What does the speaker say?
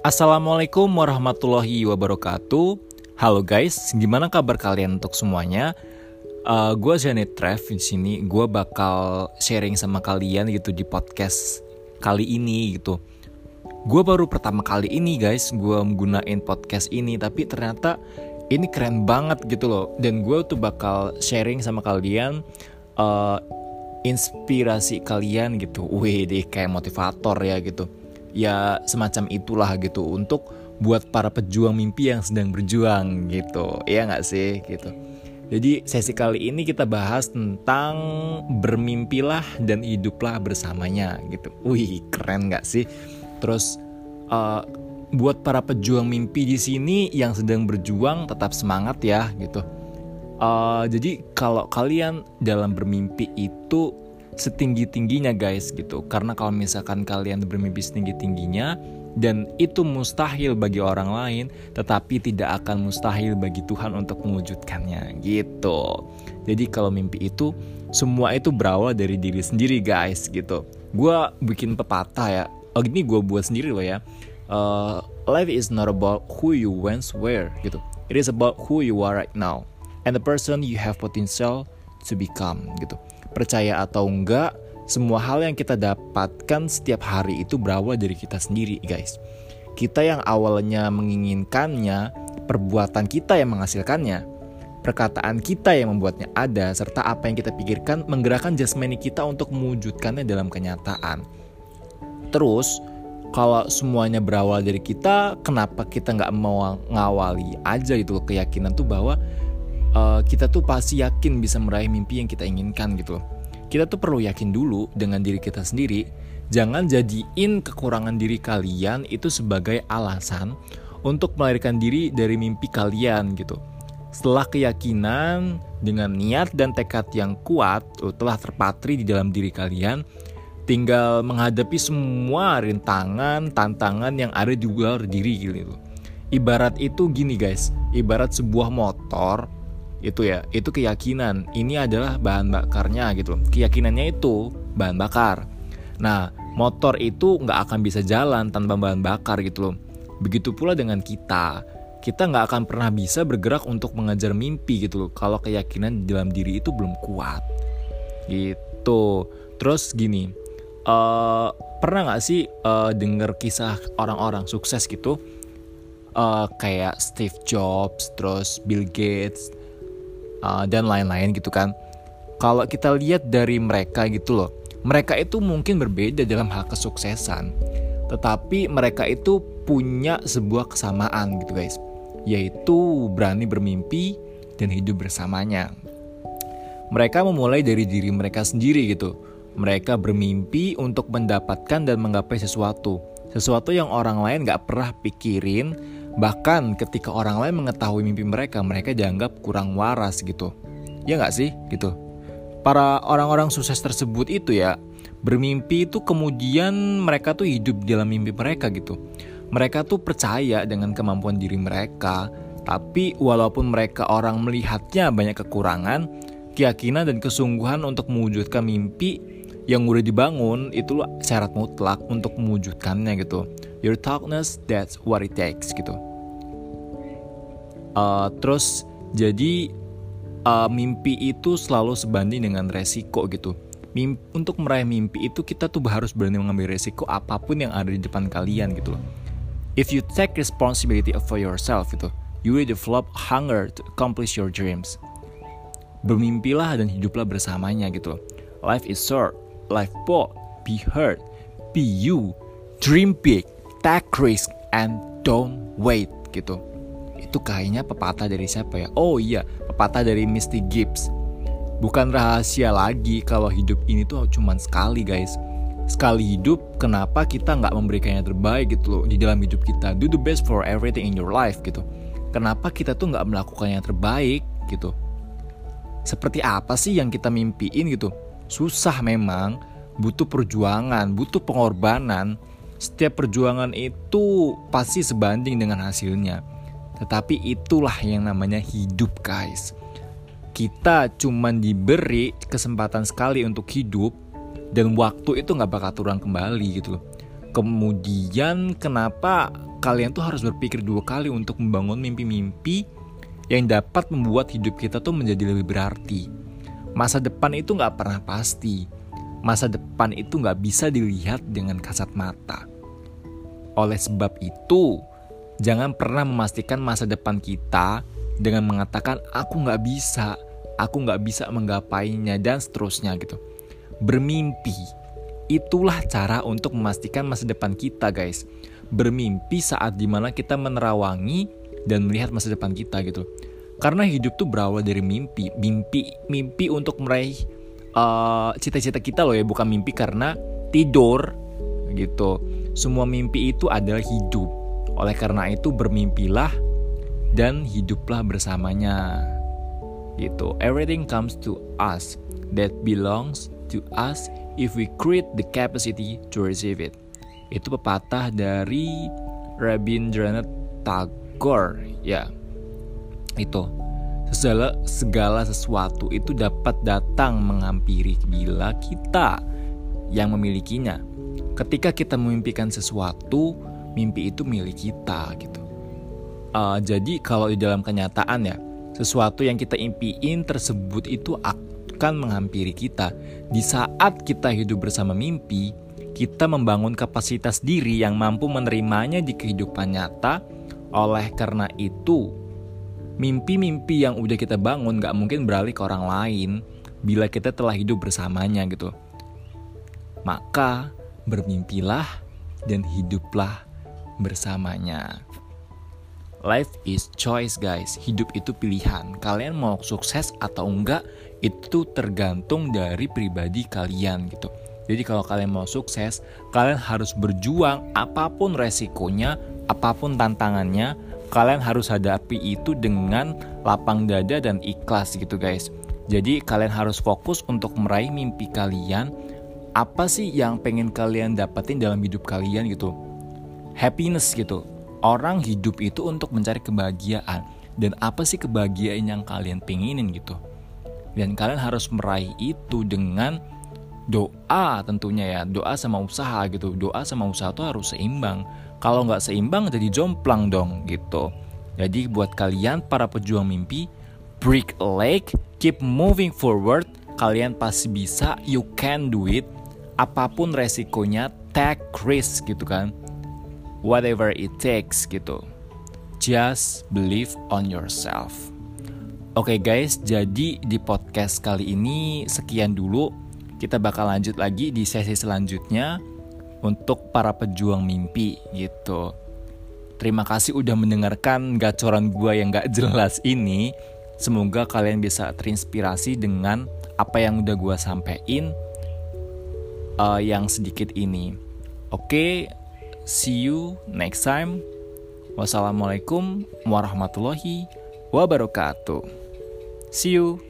Assalamualaikum warahmatullahi wabarakatuh. Halo guys, gimana kabar kalian untuk semuanya? Uh, gue Janet Trev di sini. Gue bakal sharing sama kalian gitu di podcast kali ini gitu. Gue baru pertama kali ini guys, gue menggunakan podcast ini, tapi ternyata ini keren banget gitu loh. Dan gue tuh bakal sharing sama kalian uh, inspirasi kalian gitu. Wih, deh kayak motivator ya gitu ya semacam itulah gitu untuk buat para pejuang mimpi yang sedang berjuang gitu. Ya nggak sih? Gitu. Jadi sesi kali ini kita bahas tentang bermimpilah dan hiduplah bersamanya gitu. Wih keren nggak sih? Terus uh, buat para pejuang mimpi di sini yang sedang berjuang tetap semangat ya gitu. Uh, jadi kalau kalian dalam bermimpi itu setinggi-tingginya guys gitu. Karena kalau misalkan kalian bermimpi setinggi-tingginya dan itu mustahil bagi orang lain, tetapi tidak akan mustahil bagi Tuhan untuk mewujudkannya gitu. Jadi kalau mimpi itu semua itu berawal dari diri sendiri guys gitu. Gua bikin pepatah ya. Oh ini gue buat sendiri loh ya. Uh, life is not about who you once were gitu. It is about who you are right now and the person you have potential to become gitu. Percaya atau enggak, semua hal yang kita dapatkan setiap hari itu berawal dari kita sendiri, guys. Kita yang awalnya menginginkannya, perbuatan kita yang menghasilkannya. Perkataan kita yang membuatnya ada, serta apa yang kita pikirkan menggerakkan jasmani kita untuk mewujudkannya dalam kenyataan. Terus, kalau semuanya berawal dari kita, kenapa kita nggak mau ngawali aja gitu keyakinan tuh bahwa uh, kita tuh pasti yakin bisa meraih mimpi yang kita inginkan gitu loh. Kita tuh perlu yakin dulu dengan diri kita sendiri. Jangan jadiin kekurangan diri kalian itu sebagai alasan untuk melahirkan diri dari mimpi kalian gitu. Setelah keyakinan dengan niat dan tekad yang kuat oh, telah terpatri di dalam diri kalian, tinggal menghadapi semua rintangan, tantangan yang ada di luar diri gitu. Ibarat itu gini guys, ibarat sebuah motor itu ya itu keyakinan. Ini adalah bahan bakarnya gitu keyakinannya itu bahan bakar. Nah motor itu nggak akan bisa jalan tanpa bahan bakar gitu loh. Begitu pula dengan kita. Kita nggak akan pernah bisa bergerak untuk mengejar mimpi gitu loh kalau keyakinan di dalam diri itu belum kuat. Gitu. Terus gini uh, pernah nggak sih uh, denger kisah orang-orang sukses gitu? Uh, kayak Steve Jobs terus Bill Gates uh, dan lain-lain gitu kan. Kalau kita lihat dari mereka gitu loh, mereka itu mungkin berbeda dalam hal kesuksesan, tetapi mereka itu punya sebuah kesamaan gitu guys, yaitu berani bermimpi dan hidup bersamanya. Mereka memulai dari diri mereka sendiri gitu. Mereka bermimpi untuk mendapatkan dan menggapai sesuatu, sesuatu yang orang lain gak pernah pikirin Bahkan ketika orang lain mengetahui mimpi mereka, mereka dianggap kurang waras gitu. Ya nggak sih? Gitu. Para orang-orang sukses tersebut itu ya, bermimpi itu kemudian mereka tuh hidup dalam mimpi mereka gitu. Mereka tuh percaya dengan kemampuan diri mereka, tapi walaupun mereka orang melihatnya banyak kekurangan, keyakinan dan kesungguhan untuk mewujudkan mimpi yang udah dibangun itu syarat mutlak untuk mewujudkannya gitu. Your toughness, that's what it takes gitu. Uh, terus jadi uh, mimpi itu selalu sebanding dengan resiko gitu. Mimpi, untuk meraih mimpi itu kita tuh harus berani mengambil resiko apa pun yang ada di depan kalian gitu loh. If you take responsibility for yourself gitu, you will develop hunger to accomplish your dreams. Bermimpilah dan hiduplah bersamanya gitu loh. Life is short, life bold, be heard, be you, dream big, take risk, and don't wait gitu. Itu kayaknya pepatah dari siapa ya? Oh iya, pepatah dari Misty Gibbs. Bukan rahasia lagi kalau hidup ini tuh cuma sekali guys. Sekali hidup, kenapa kita nggak memberikan yang terbaik gitu loh di dalam hidup kita? Do the best for everything in your life gitu. Kenapa kita tuh nggak melakukan yang terbaik gitu? Seperti apa sih yang kita mimpiin gitu? susah memang, butuh perjuangan, butuh pengorbanan. Setiap perjuangan itu pasti sebanding dengan hasilnya. Tetapi itulah yang namanya hidup, guys. Kita cuman diberi kesempatan sekali untuk hidup dan waktu itu nggak bakal turun kembali gitu loh. Kemudian kenapa kalian tuh harus berpikir dua kali untuk membangun mimpi-mimpi yang dapat membuat hidup kita tuh menjadi lebih berarti. Masa depan itu nggak pernah pasti. Masa depan itu nggak bisa dilihat dengan kasat mata. Oleh sebab itu, jangan pernah memastikan masa depan kita dengan mengatakan aku nggak bisa, aku nggak bisa menggapainya dan seterusnya gitu. Bermimpi Itulah cara untuk memastikan masa depan kita, guys. Bermimpi saat di mana kita menerawangi dan melihat masa depan kita gitu. Karena hidup tuh berawal dari mimpi, mimpi, mimpi untuk meraih uh, cita-cita kita loh ya, bukan mimpi karena tidur gitu. Semua mimpi itu adalah hidup. Oleh karena itu bermimpilah dan hiduplah bersamanya. Gitu. Everything comes to us that belongs to us if we create the capacity to receive it. Itu pepatah dari Rabindranath Tagore, ya. Itu segala segala sesuatu itu dapat datang menghampiri bila kita yang memilikinya. Ketika kita memimpikan sesuatu, mimpi itu milik kita gitu. Uh, jadi kalau di dalam kenyataan ya, sesuatu yang kita impiin tersebut itu akan menghampiri kita. Di saat kita hidup bersama mimpi, kita membangun kapasitas diri yang mampu menerimanya di kehidupan nyata. Oleh karena itu, mimpi-mimpi yang udah kita bangun gak mungkin beralih ke orang lain bila kita telah hidup bersamanya gitu. Maka bermimpilah dan hiduplah bersamanya. Life is choice guys, hidup itu pilihan. Kalian mau sukses atau enggak itu tergantung dari pribadi kalian gitu. Jadi kalau kalian mau sukses, kalian harus berjuang apa pun resikonya, apa pun tantangannya, kalian harus hadapi itu dengan lapang dada dan ikhlas gitu guys. Jadi kalian harus fokus untuk meraih mimpi kalian. Apa sih yang pengen kalian dapetin dalam hidup kalian gitu? Happiness gitu. Orang hidup itu untuk mencari kebahagiaan. Dan apa sih kebahagiaan yang kalian pinginin gitu? Dan kalian harus meraih itu dengan doa tentunya ya. Doa sama usaha gitu. Doa sama usaha tuh harus seimbang. Kalau nggak seimbang jadi jomplang dong gitu. Jadi buat kalian para pejuang mimpi break a leg keep moving forward kalian pasti bisa you can do it. Apa pun resikonya take risk gitu kan whatever it takes gitu. Just believe on yourself. Oke okay guys, jadi di podcast kali ini sekian dulu. Kita bakal lanjut lagi di sesi selanjutnya untuk para pejuang mimpi gitu. Terima kasih udah mendengarkan gacoran gua yang gak jelas ini. Semoga kalian bisa terinspirasi dengan apa yang udah gua sampein uh, yang sedikit ini. Oke, See you next time. Wassalamualaikum warahmatullahi wabarakatuh. See you.